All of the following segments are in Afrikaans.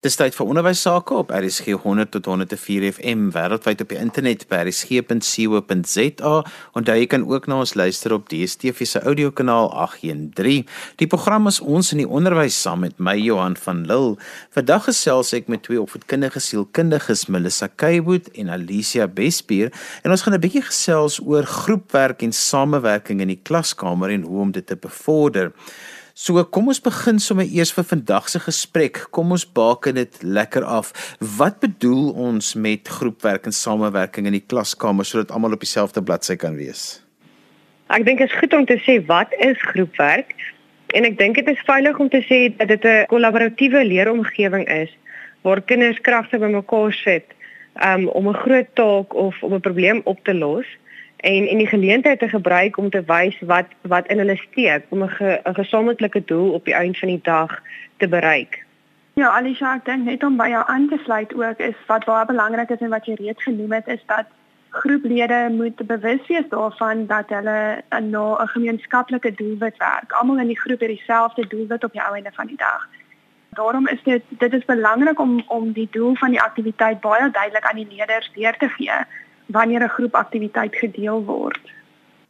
Dis tyd vir onderwys sake op RSG 100 tot 104 FM wêreldwyd op die internet by rsg.co.za en daar kan ook na ons luister op DStv se audiokanaal 813. Die program is ons in die onderwys saam met my Johan van Lille. Vandag gesels ek met twee opvoedkundige sielkundiges Melissa Keiboot en Alicia Bespier en ons gaan 'n bietjie gesels oor groepwerk en samewerking in die klaskamer en hoe om dit te bevorder. So kom ons begin sommer eers vir vandag se gesprek. Kom ons baken dit lekker af. Wat bedoel ons met groepwerk en samewerking in die klaskamer sodat almal op dieselfde bladsy kan wees? Ek dink dit is goed om te sê wat is groepwerk? En ek dink dit is veilig om te sê dat dit 'n kollaboratiewe leeromgewing is waar kinders kragte bymekaar sit um, om 'n groot taak of om 'n probleem op te los en en die geleentheid te gebruik om te wys wat wat in hulle steek om 'n ge, gesamentlike doel op die einde van die dag te bereik. Ja, Alisha, ek dink net om by jou aan te sluit ook is wat baie belangrik is en wat jy reeds genoem het is dat groeplede moet bewus wees daarvan dat hulle na 'n gemeenskaplike doelwit werk. Almal in die groep het dieselfde doelwit op die einde van die dag. Daarom is dit dit is belangrik om om die doel van die aktiwiteit baie duidelik aan die leerders deur te gee wanneer 'n groepaktiwiteit gedeel word.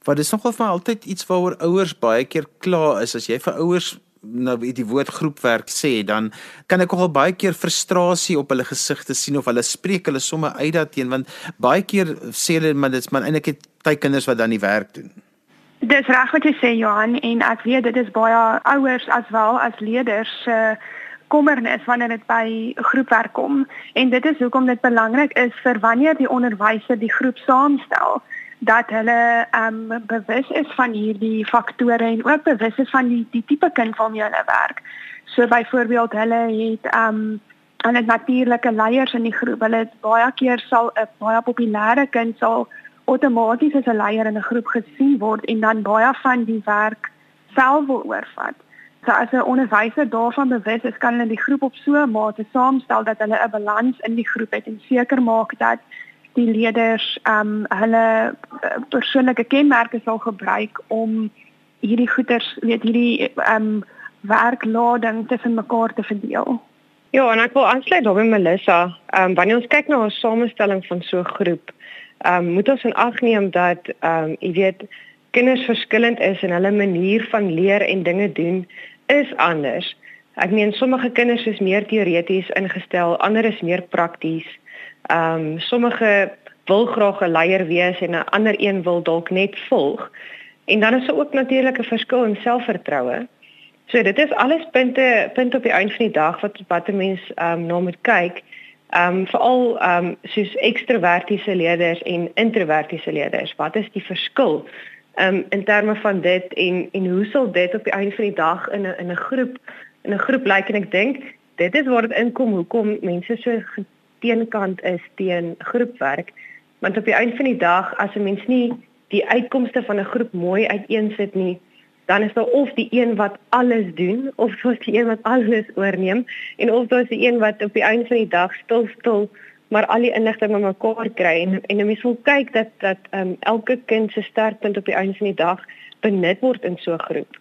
Wat is nogal vir altyd iets waaroor ouers baie keer kla is as jy vir ouers nou weet die woord groepwerk sê dan kan ek nogal baie keer frustrasie op hulle gesigte sien of hulle spreek hulle somme uit daarteen want baie keer sê hulle maar dit's maar eintlik tyd kinders wat dan die werk doen. Dis reg wat jy sê Johan en ek weet dit is baie ouers as wel as leerders se uh, kommernis wanneer dit by groepwerk kom en dit is hoekom dit belangrik is vir wanneer die onderwyser die groep saamstel dat hulle ehm um, bewus is van hierdie faktore en ook bewus is van die die tipe kind waarmee hulle werk. So byvoorbeeld hulle het ehm um, hulle natuurlike leiers in die groep. Hulle het baie keer sal 'n baie populêre kind sal outomaties as 'n leier in 'n groep gesien word en dan baie van die werk self wil oorvat. So as 'n onderwyser daarvan bewus is, kan hulle die groep op so 'n mate saamstel dat hulle 'n balans in die groep het en seker maak dat die leerders ehm um, hulle uh, persoonlike kenmerke sal gebruik om hierdie goeders, weet hierdie ehm um, werklading tussen mekaar te verdeel. Ja, en ek wil aansluit daarby Melissa. Ehm um, wanneer ons kyk na 'n samestelling van so 'n groep, ehm um, moet ons in ag neem dat ehm um, jy weet kinders verskillend is in hulle manier van leer en dinge doen is anders. Ek meen sommige kinders is meer teoreties ingestel, ander is meer prakties. Ehm um, sommige wil graag 'n leier wees en 'n ander een wil dalk net volg. En dan is daar ook natuurlik 'n verskil in selfvertroue. So dit is alles punte punte op die einde van die dag wat wat 'n mens ehm um, na moet kyk. Ehm um, veral ehm um, soos ekstravertiese leerders en introvertiese leerders. Wat is die verskil um, in terme van dit en en hoe sal dit op die einde van die dag in 'n in 'n groep in 'n groep lyk? En ek dink dit is waar dit inkom hoekom mense so teenkant is teen groepwerk. Want op die einde van die dag as 'n mens nie die uitkomste van 'n groep mooi uiteensit nie dan is daar of die een wat alles doen of soos die een wat alles oorneem en of daar is die een wat op die einde van die dag stil stil maar al die inligting met mekaar kry en en 'n mens wil kyk dat dat um, elke kind se sterkpunt op die einde van die dag benut word in so 'n groep.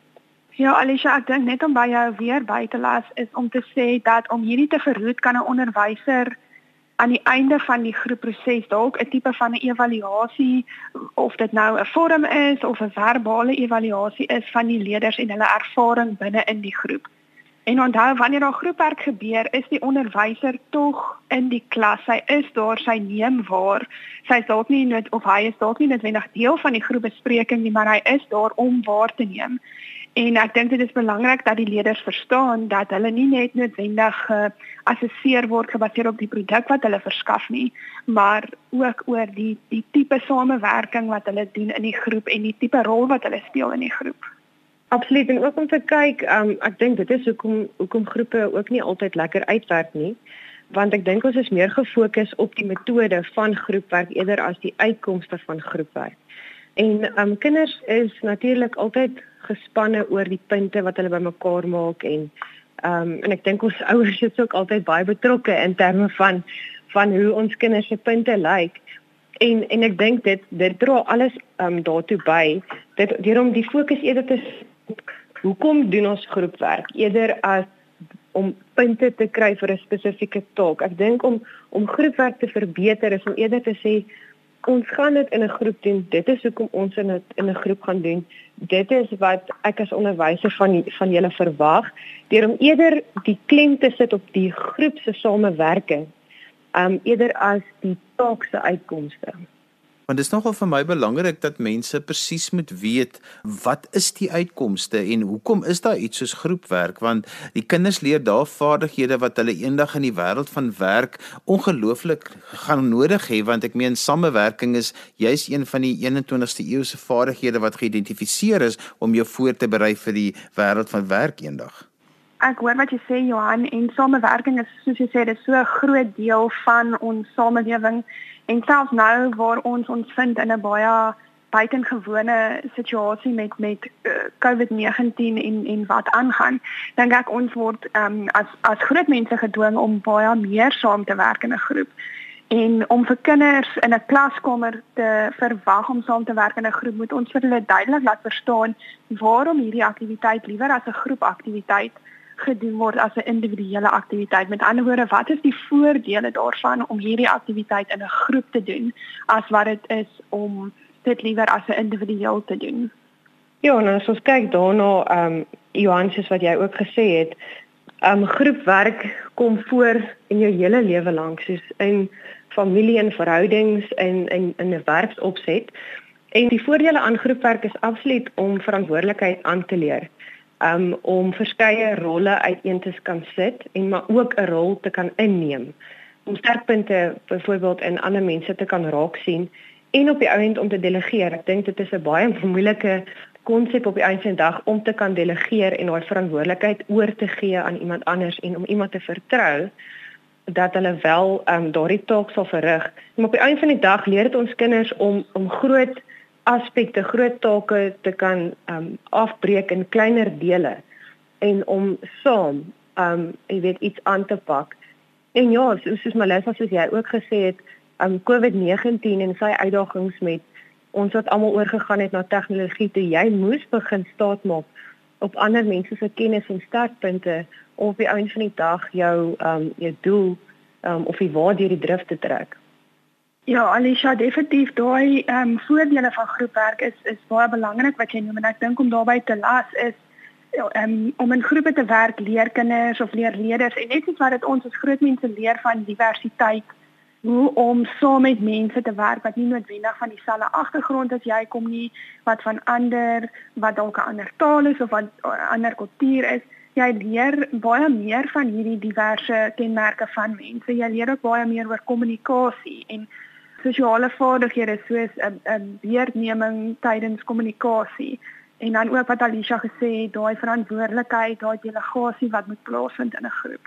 Ja, Alicia, ek dink net om by jou weer by te las is om te sê dat om hierdie te verhoed kan 'n onderwyser aan die einde van die groepproses dalk 'n tipe van 'n evaluasie of dit nou 'n vorm is of 'n verbale evaluasie is van die leerders en hulle ervaring binne in die groep. En onthou wanneer daar groepwerk gebeur, is die onderwyser tog in die klas. Hy is daar, sy neem waar. Sy is dalk nie net of hy is dalk nie noodwendig deel van die groepbespreking nie, maar hy is daar om waar te neem. En ek dink dit is belangrik dat die leerders verstaan dat hulle nie net noodwendig geassesseer uh, word gebaseer op die produk wat hulle verskaf nie, maar ook oor die die tipe samewerking wat hulle doen in die groep en die tipe rol wat hulle speel in die groep. Absoluut en ook om te kyk, um, ek dink dit is hoekom hoekom groepe ook nie altyd lekker uitwerk nie, want ek dink ons is meer gefokus op die metode van groepwerk eerder as die uitkomste van groepwerk. En um kinders is natuurlik altyd gespanne oor die punte wat hulle bymekaar maak en um en ek dink ons ouers is ook altyd baie betrokke in terme van van hoe ons kinders se punte lyk. En en ek dink dit dit dra alles um daartoe by dit deur om die fokus eerder te hoekom doen ons groepwerk eerder as om punte te kry vir 'n spesifieke taak. Ek dink om om groepwerk te verbeter is om eerder te sê ons gaan dit in 'n groep doen. Dit is hoekom ons in 'n in 'n groep gaan doen. Dit is wat ek as onderwyser van van julle verwag. Deur om eerder die klem te sit op die groep se samewerking, um eerder as die taak se uitkomste. Want dit is nogal vir my belangrik dat mense presies moet weet wat is die uitkomste en hoekom is daar iets soos groepwerk want die kinders leer daar vaardighede wat hulle eendag in die wêreld van werk ongelooflik gaan nodig hê want ek meen samewerking is juis een van die 21ste eeuse vaardighede wat geïdentifiseer is om jou voor te berei vir die wêreld van werk eendag. Ek hoor wat jy sê Johan en samewerking is soos jy sê dit is so 'n groot deel van ons samelewing En selfs nou waar ons ons vind in 'n baie buitengewone situasie met met uh, eh, COVID-19 en en wat aangaan, dink ek ons word um, as as groot mense gedwing om baie meer saam te werk in 'n groep. En om vir kinders in 'n klaskamer te verwag om saam te werk in 'n groep, moet ons vir hulle duidelik laat verstaan waarom hierdie aktiwiteit liewer as 'n groepaktiwiteit gedoen word as 'n individuele aktiwiteit. Met ander woorde, wat is die voordele daarvan om hierdie aktiwiteit in 'n groep te doen as wat dit is om dit liewer as 'n individueel te doen? Ja, nou as ons kyk daarna, ehm um, Johan soos wat jy ook gesê het, ehm um, groepwerk kom voor in jou hele lewe lank, soos in familie en verhoudings en in in 'n werksopset. En die voordele aan groepwerk is absoluut om verantwoordelikheid aan te leer um, om verskeie rolle uiteen te kan sit en maar ook 'n rol te kan inneem om sterkpunte byvoorbeeld in ander mense te kan raak sien en op die ouend om te delegeer. Ek dink dit is 'n baie moeilike konsep op die einde van die dag om te kan delegeer en daai verantwoordelikheid oor te gee aan iemand anders en om iemand te vertrou dat hulle wel um, daardie taak sal verrig. Maar op die einde van die dag leer dit ons kinders om om groot aspekte, groot take te kan um afbreek in kleiner dele en om saam um jy weet iets aan te pak. En ja, soos, soos Melissa soos jy ook gesê het, um COVID-19 en sy uitdagings met ons wat almal oorgegaan het na tegnologie, toe jy moes begin staat maak op ander mense se kennis en sterkpunte om op die einde van die dag jou um jou doel um of die waar deur die drif te trek. Ja, Alisha, definitief daai ehm um, voordele van groepwerk is is baie belangrik wat jy noem en ek dink om daarbey te las is ja, um, om in groepe te werk leer kinders of leer leerders en net iets wat dit ons as groot mense leer van diversiteit hoe om saam met mense te werk wat nie noodwendig van dieselfde agtergrond as jy kom nie, wat van ander wat dalk 'n ander taal is of wat 'n ander kultuur is. Jy leer baie meer van hierdie diverse kenmerke van mense. Jy leer ook baie meer oor kommunikasie en sosiale vaardighede soos 'n 'n beheerneming tydens kommunikasie en dan ook wat Alicia gesê het, daai verantwoordelikheid, daai delegasie wat moet plaasvind in 'n groep.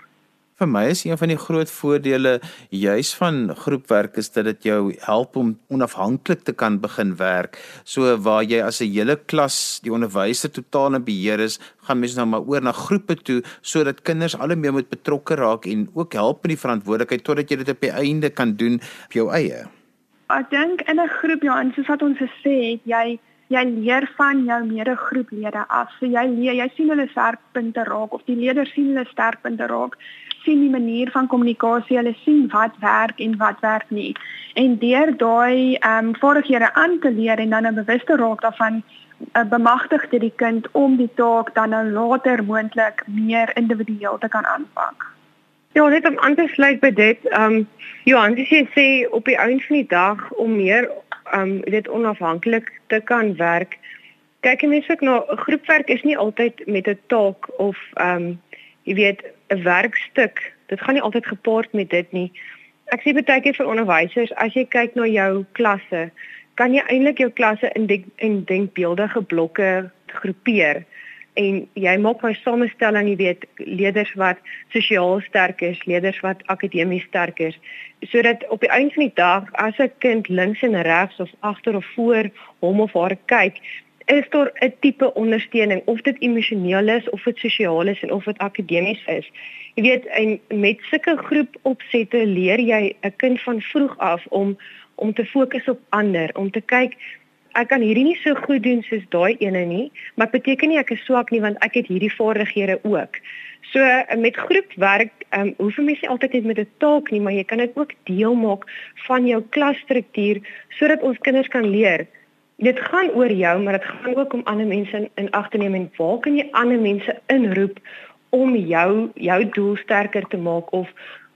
Vir my is een van die groot voordele juis van groepwerk is dat dit jou help om onafhanklik te kan begin werk. So waar jy as 'n hele klas die onderwyser totaal in beheer is, gaan mens nou maar oor na groepe toe sodat kinders al meer moet betrokke raak en ook help met die verantwoordelikheid totdat jy dit op die einde kan doen op jou eie. Ek dink in 'n groep ja, soos wat ons gesê het, jy jy leer van jou medegroeplede af. So jy leer, jy sien hulle sterkpunte raak of die leerders sien hulle sterkpunte raak, sien die manier van kommunikasie, hulle sien wat werk en wat werk nie. En deur daai ehm um, vaardighede aan te leer en dan 'n bewuste raak daarvan uh, bemagtig dit die kind om die taak dan nou later moontlik meer individueel te kan aanpak. Ja, net om aan te sluit by dit, ehm um, Johan, jy sê op die einde van die dag om meer ehm um, dit onafhanklik te kan werk. Kyk, mense ek nou groepwerk is nie altyd met 'n taak of ehm um, jy weet 'n werkstuk. Dit gaan nie altyd gepaard met dit nie. Ek sê baie keer vir onderwysers, as jy kyk na jou klasse, kan jy eintlik jou klasse in denk, in denkbeeldige blokke groepeer en jy maak 'n samestelling, jy weet, leerders wat sosiaal sterk is, leerders wat akademies sterk is, sodat op die einde van die dag as 'n kind links en regs of agter of voor hom of haar kyk, is daar 'n tipe ondersteuning of dit emosioneel is of dit sosiaal is en of dit akademies is. Jy weet, en met sulke groepopsette leer jy 'n kind van vroeg af om om te fokus op ander, om te kyk ek kan hierdie nie so goed doen soos daai ene nie, maar dit beteken nie ek is swak nie want ek het hierdie vaardighede ook. So met groepwerk, ehm um, hoef jy mens nie altyd net met 'n taak nie, maar jy kan dit ook deel maak van jou klasstruktuur sodat ons kinders kan leer. Dit gaan oor jou, maar dit gaan ook om ander mense in, in ag te neem en waar kan jy ander mense inroep om jou jou doel sterker te maak of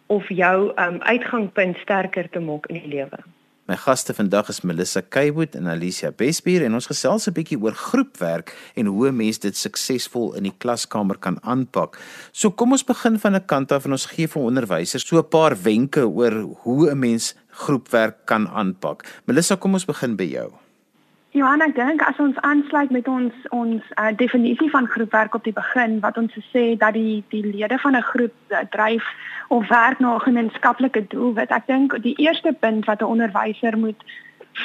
of jou um uitgangspunt sterker te maak in die lewe. My gaste vandag is Melissa Keiboot en Alicia Besbier en ons gesels 'n bietjie oor groepwerk en hoe 'n mens dit suksesvol in die klaskamer kan aanpak. So kom ons begin van 'n kant af en ons gee vir onderwysers so 'n paar wenke oor hoe 'n mens groepwerk kan aanpak. Melissa, kom ons begin by jou. Johan, ek dink as ons aansluit met ons ons uh, definisie van groepwerk op die begin wat ons sê dat die die lede van 'n groep uh, dryf of werk na 'n gemeenskaplike doel, wat ek dink die eerste punt wat 'n onderwyser moet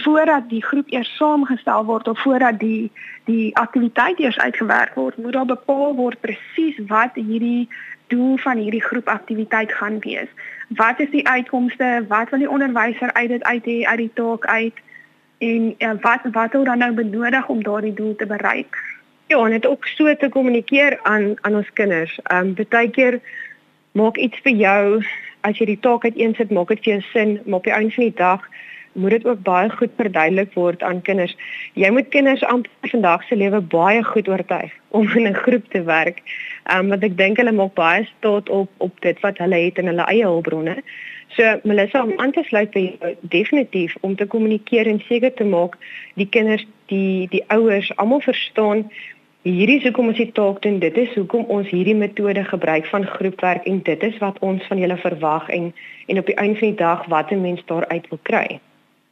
voordat die groep eers saamgestel word of voordat die die aktiwiteit eers uitgewerk word, moet daar bepaal word presies wat hierdie doel van hierdie groepaktiwiteit gaan wees. Wat is die uitkomste? Wat wil die onderwyser uit dit uit hê uit die taak uit? En uh, wat wat word dan nou benodig om daardie doel te bereik? Ja, en dit ook so te kommunikeer aan aan ons kinders. Ehm um, baie keer maak iets vir jou as jy die taak uiteensit, maak dit vir jou sin, maar op die einde van die dag moet dit ook baie goed verduidelik word aan kinders. Jy moet kinders amper vandag se lewe baie goed oortuig om in 'n groep te werk. Ehm um, want ek dink hulle maak baie staat op op dit wat hulle het in hulle eie hulpbronne. So Melissa om aan te sluit by jou, definitief om te kommunikeer en seker te maak die kinders, die die ouers almal verstaan hierdie is hoekom ons die taak doen. Dit is hoekom ons hierdie metode gebruik van groepwerk en dit is wat ons van julle verwag en en op die einde van die dag wat 'n mens daaruit wil kry.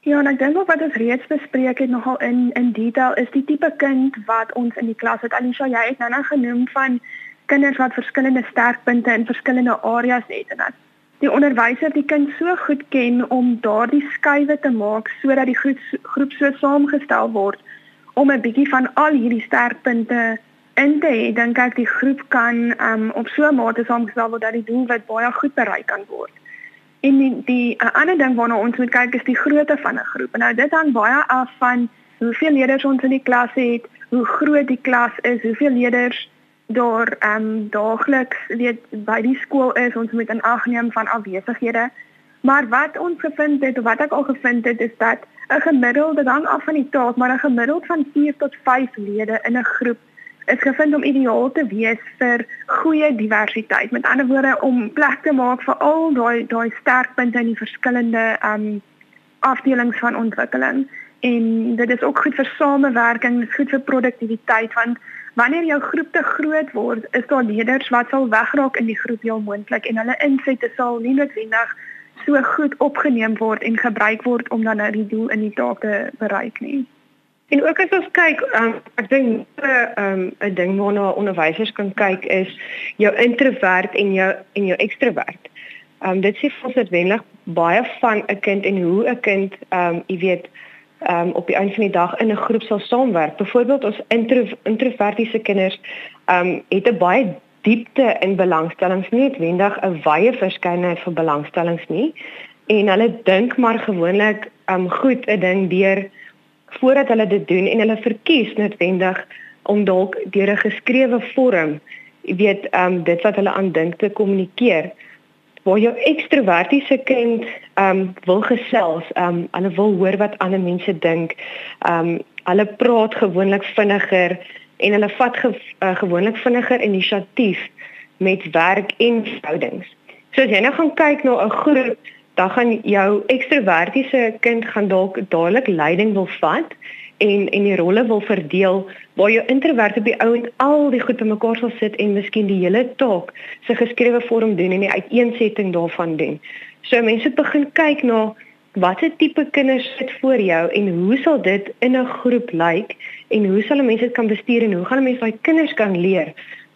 Ja, en ek dink wat ons reeds bespreek het nogal in in detail is die tipe kind wat ons in die klas het. Alisha, jy het nou nou genoem van kinders wat verskillende sterkpunte in verskillende areas het en dat die onderwyser die kind so goed ken om daardie skuwe te maak sodat die groep, groep so saamgestel word om 'n bietjie van al hierdie sterkpunte in te hê, dink ek die groep kan um, op so 'n mate saamgestel word dat die doel wat baie goed bereik kan word. En die die ander ding waarna ons moet kyk is die grootte van 'n groep. Nou dit hang baie af van hoeveel leerders ons in die klas het, hoe groot die klas is, hoeveel leerders daar ehm um, daagliks weet by die skool is ons moet in ag neem van afwesighede. Maar wat ons gevind het of wat ek al gevind het is dat 'n gemiddelde dan af van die taak, maar 'n gemiddeld van 4 tot 5 lede in 'n groep is gevind om ideaal te wees vir goeie diversiteit. Met ander woorde om plek te maak vir al daai daai sterkpunte in die verskillende ehm um, afdelings van ontwikkeling. En dit is ook goed vir samewerking, goed vir produktiwiteit want Wanneer jou groep te groot word, is daar leerders wat sal wegraak in die groep heel moontlik en hulle insette sal nie noodwendig so goed opgeneem word en gebruik word om dan nou die doel in die taak te bereik nie. En ook as ons kyk, um, ek dink 'n um, 'n ding waarna onderwysers kan kyk is jou introvert en jou en jou ekstrovert. Um dit sê vir ons noodwendig baie van 'n kind en hoe 'n kind um jy weet um, op die einde van die dag in 'n groep sal saamwerk. Byvoorbeeld ons intro, introvertiese kinders um het 'n baie diepte in belangstellings, nie noodwendig 'n wye verskeidenheid van belangstellings nie. En hulle dink maar gewoonlik um goed 'n ding deur voordat hulle dit doen en hulle verkies noodwendig om dalk deur 'n geskrewe vorm, weet, um dit wat hulle aan dink te kommunikeer waar jou ekstrovertiese kind ehm um, wil gesels, ehm um, hulle wil hoor wat ander mense dink. Ehm um, hulle praat gewoonlik vinniger en hulle vat ge, uh, gewoonlik vinniger inisiatief met werk en verhoudings. So as jy nou gaan kyk na 'n groep, dan gaan jou ekstrovertiese kind gaan dalk dadelik leiding wil vat en en die rolle wil verdeel waar jou introvert op die ou en al die goed bymekaar sal sit en miskien die hele taak se geskrewe vorm doen en die uiteensetting daarvan doen. So mense begin kyk na watter tipe kinders sit voor jou en hoe sal dit in 'n groep lyk en hoe sal mense dit kan bestuur en hoe gaan mense daai kinders kan leer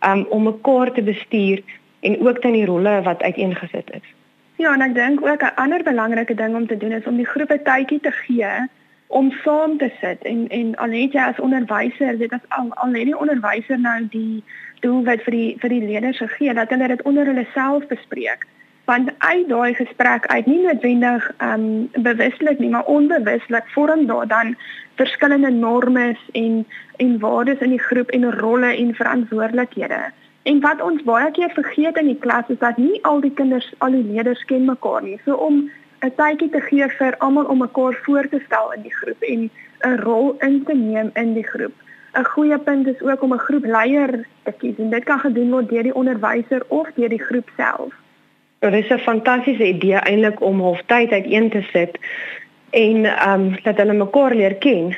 um, om mekaar te bestuur en ook dan die rolle wat uiteengesit is. Ja, en ek dink ook 'n ander belangrike ding om te doen is om die groepe tydjie te gee om saam te sit en en al het jy as onderwyser dit as al al het die onderwyser nou die doelwit vir die vir die leerders gegee dat hulle dit onder hulle self bespreek Want uit daai gesprek uit nie noodwendig ehm um, bewuslik nie, maar onbewuslik vorm daar dan verskillende normes en en waardes in die groep en rolle en verantwoordelikhede. En wat ons baie keer vergeet in die klas is dat nie al die kinders, al die leerders ken mekaar nie. So om 'n tydjie te gee vir almal om mekaar voor te stel in die groep en 'n rol in te neem in die groep. 'n Goeie punt is ook om 'n groepleier te kies en dit kan gedoen word deur die onderwyser of deur die groep self. Dit is 'n fantastiese idee eintlik om halftyd uiteen te sit en ehm um, dat hulle mekaar leer ken.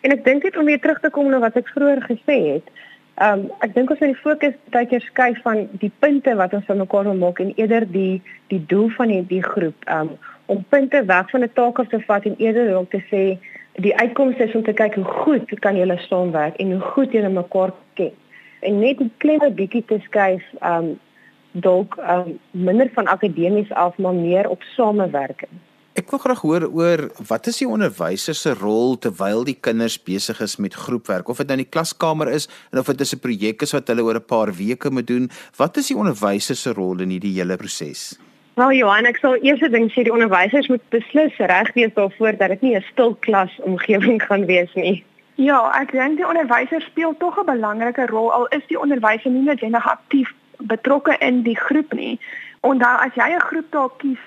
En ek dink dit om weer terug te kom na wat ek vroeër gesê het. Ehm um, ek dink ons moet die fokus baie keer skuif van die punte wat ons van mekaar wil maak en eerder die die doel van die die groep ehm um, om punte weg van 'n taak af te vat en eerder om te sê die uitkomste is om te kyk hoe goed kan julle saamwerk en hoe goed julle mekaar ken. En net 'n klein bietjie te skuif um, dalk um, minder van akademies af maar meer op samewerking. Ek wil graag hoor oor wat is die onderwyser se rol terwyl die kinders besig is met groepwerk of dit nou in die klaskamer is en of dit 'n projek is wat hulle oor 'n paar weke moet doen. Wat is die onderwyser se rol in hierdie hele proses? Wel Johan, ek sal eers ding sê die onderwysers moet beslis reg wees daarvoor dat dit nie 'n stil klas omgewing gaan wees nie. Ja, ek dink die onderwyser speel tog 'n belangrike rol al is die onderwyser nie noodwendig aktief betrokke in die groep nie. Onthou as jy 'n groep dalk kies,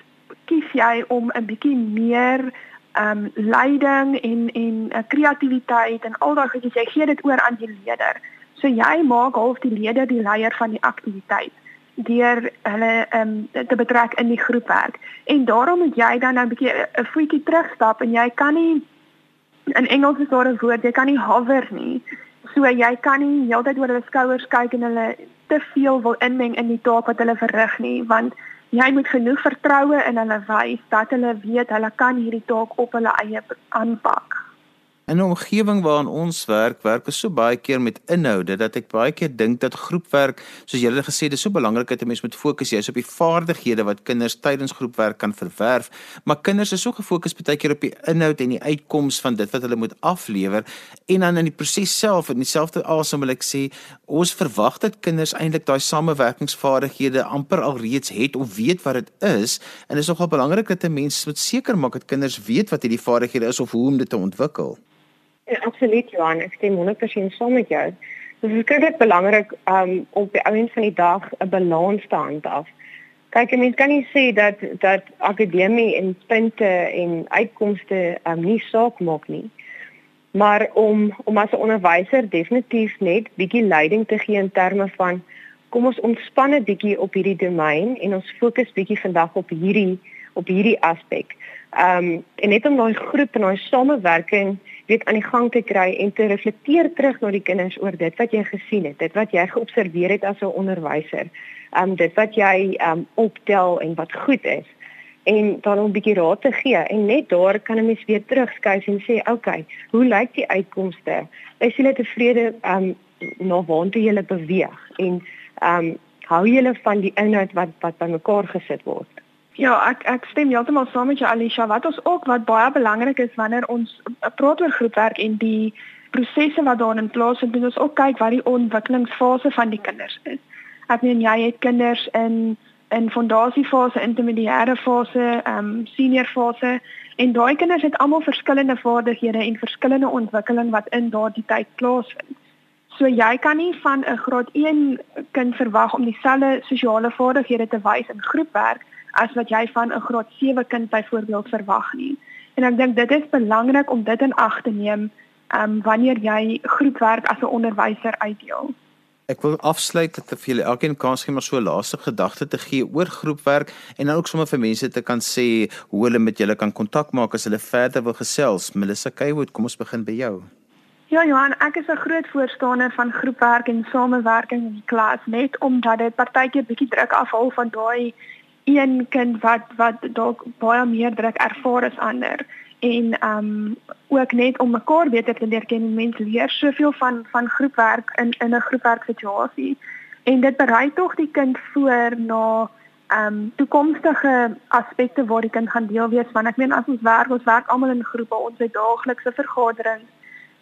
kies jy om 'n bietjie meer ehm um, leiding en en uh, kreatiwiteit en al daai goedjies jy gee dit oor aan die leier. So jy maak half die leier die leier van die aktiwiteit deur hulle ehm um, te betrek in die groepwerk. En daarom moet jy dan nou 'n bietjie 'n voetjie terugstap en jy kan nie in Engels is daar 'n woord, jy kan nie hover nie. So jy kan nie heeltyd oor hulle skouers kyk en hulle te veel wil inmeng in die taak wat hulle verrig nie want jy moet genoeg vertroue in hulle wys dat hulle weet hulle kan hierdie taak op hulle eie aanpak. In 'n omgewing waarin ons werk, werk ons so baie keer met inhoude dat ek baie keer dink dat groepwerk, soos julle gesê dis so belangrik dat 'n mens moet fokus jy's op die vaardighede wat kinders tydens groepwerk kan verwerf, maar kinders is so gefokus baie keer op die inhoud en die uitkoms van dit wat hulle moet aflewer en dan in die proses self in dieselfde asem wil ek sê, ons verwag dat kinders eintlik daai samewerkingsvaardighede amper alreeds het of weet wat dit is en dit is nogal belangrik dat 'n mens moet seker maak dat kinders weet wat hierdie vaardighede is of hoe om dit te ontwikkel. Ja, absoluut Johan, ek stem 100% saam met jou. Dit is baie belangrik um om by ouens van die dag 'n balans te handhaaf. Kyk, jy mens kan nie sê dat dat akademie en punte en uitkomste um nie saak maak nie. Maar om om as 'n onderwyser definitief net bietjie leiding te gee in terme van kom ons ontspan 'n bietjie op hierdie domein en ons fokus bietjie vandag op hierdie op hierdie aspek. Um en net om daai groep en daai samewerking weet aan die gang te kry en te reflekteer terug na die kinders oor dit wat jy gesien het, dit wat jy geobserveer het as 'n onderwyser. Um dit wat jy um optel en wat goed is en dan 'n bietjie raad te gee en net daar kan 'n mens weer terugskuif en sê, "Oké, okay, hoe lyk die uitkomste? Is jy tevrede um na waartoe jy beweeg en um hou jy van die inhoud wat wat bymekaar gesit word?" Ja, ek ek stem heeltemal saam met jou Alisha. Wat ons ook wat baie belangrik is wanneer ons praat oor groepwerk en die prosesse wat daarin plaasvind, moet ons ook kyk wat die ontwikkelingsfase van die kinders is. Ek meen jy het kinders in in fondasiefase, intermediêre fase, ehm um, senior fase en daai kinders het almal verskillende vaardighede en verskillende ontwikkeling wat in daardie tyd plaasvind. So jy kan nie van 'n graad 1 kind verwag om dieselfde sosiale vaardighede te wys in groepwerk as wat jy van 'n graad 7 kind byvoorbeeld verwag nie. En ek dink dit is belangrik om dit in ag te neem um wanneer jy groepwerk as 'n onderwyser uitdeel. Ek wil afsluit dat vir julle elkeen kans gee maar so 'n laaste gedagte te gee oor groepwerk en dan ook sommer vir mense te kan sê hoe hulle met julle kan kontak maak as hulle verder wil gesels. Melissa Kaywood, kom ons begin by jou. Ja Johan, ek is 'n groot voorstander van groepwerk en samewerking in die klas net omdat dit partykeer bietjie druk afhaal van daai een kind wat wat dalk baie meer druk ervaar as ander. En um ook net om mekaar beter te leer ken en mense leer soveel van van groepwerk in in 'n groepwerk situasie en dit berei tog die kind voor na um toekomstige aspekte waar die kind gaan deel wees. Want ek meen as ons werk ons werk almal in groepe ons het daaglikse vergaderings.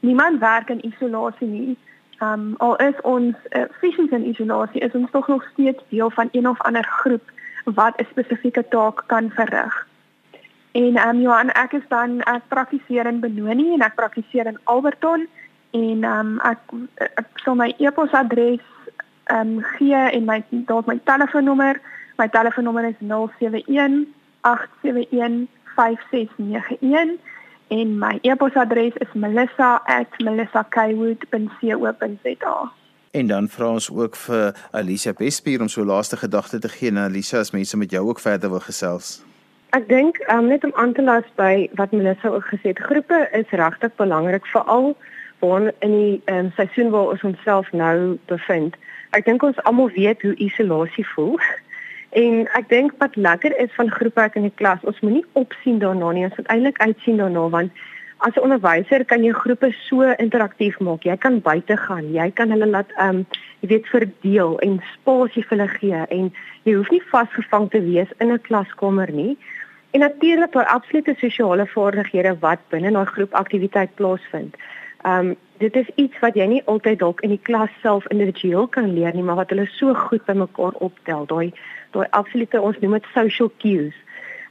Niemand werk in isolasie nie. Um al is ons uh, fisies in isolasie is ons tog nog steeds deel van een of ander groep wat 'n spesifieke taak kan verrig. En ehm um, Johan, ek is dan ek praktiseer in Benoni en ek praktiseer in Alberton en ehm um, ek ek sal my e-posadres ehm um, gee en my dalk my telefoonnommer. My telefoonnommer is 071 871 5691 en my e-posadres is melissa@melissakaywood.co.za. En dan vra ons ook vir Alicia Bespier om so laaste gedagte te gee na Alicia as mense met jou ook verder wil gesels. Ek dink um, net om aan te las by wat Melissa ook gesê het, groepe is regtig belangrik veral waar in die um, seisoen waar ons onsself nou bevind. Ek dink ons almal weet hoe isolasie voel. En ek dink wat lekker is van groepwerk in die klas, ons moenie opsien daarna nie, ons moet eintlik uitsien daarna want as 'n onderwyser kan jy groepe so interaktief maak. Jy kan buite gaan, jy kan hulle laat ehm um, jy weet verdeel en spasie vir hulle gee en jy hoef nie vasgevang te wees in 'n klaskamer nie. En natuurlik daar absolute sosiale vaardighede wat binne 'n groepaktiwiteit plaasvind. Ehm um, dit is iets wat jy nie altyd dalk in die klas self individueel kan leer nie, maar wat hulle so goed bymekaar optel. Daai daai absolute ons noem dit social cues.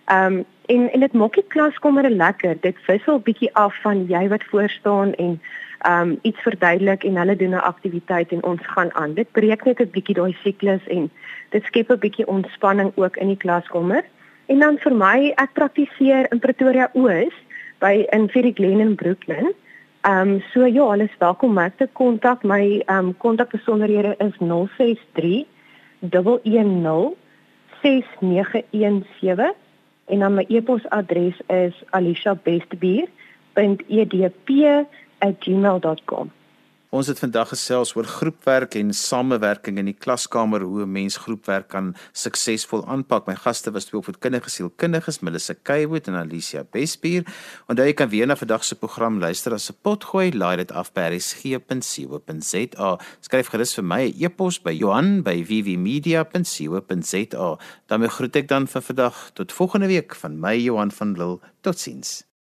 Ehm um, en en dit maak die klaskamer lekker. Dit wissel bietjie af van jy wat voor staan en ehm um, iets verduidelik en hulle doen 'n aktiwiteit en ons gaan aan. Dit breek net 'n bietjie daai siklus en dit skep 'n bietjie ontspanning ook in die klaskamer. En dan vir my, ek praktiseer in Pretoria Oos by in Ferry Glen in Brooklyn. Ehm um, so ja, alles welkom om te kontak. My ehm um, kontakbesonderhede is 063 110 6917 en dan my e-posadres is alishabestbier.edp@gmail.com. Ons het vandag gesels oor groepwerk en samewerking in die klaskamer, hoe 'n mens groepwerk kan suksesvol aanpak. My gaste was twee opvoedkundige sielkundiges, Melissa Kaywood en Alicia Bespier. Onthou jy kan weer na vandag se program luister as 'n potgooi, laai dit af by resgep.co.za. Skryf gerus vir my 'n e e-pos by Johan@vvmedia.co.za. Dan groet ek dan vir vandag tot volgende week van my Johan van Lille. Totsiens.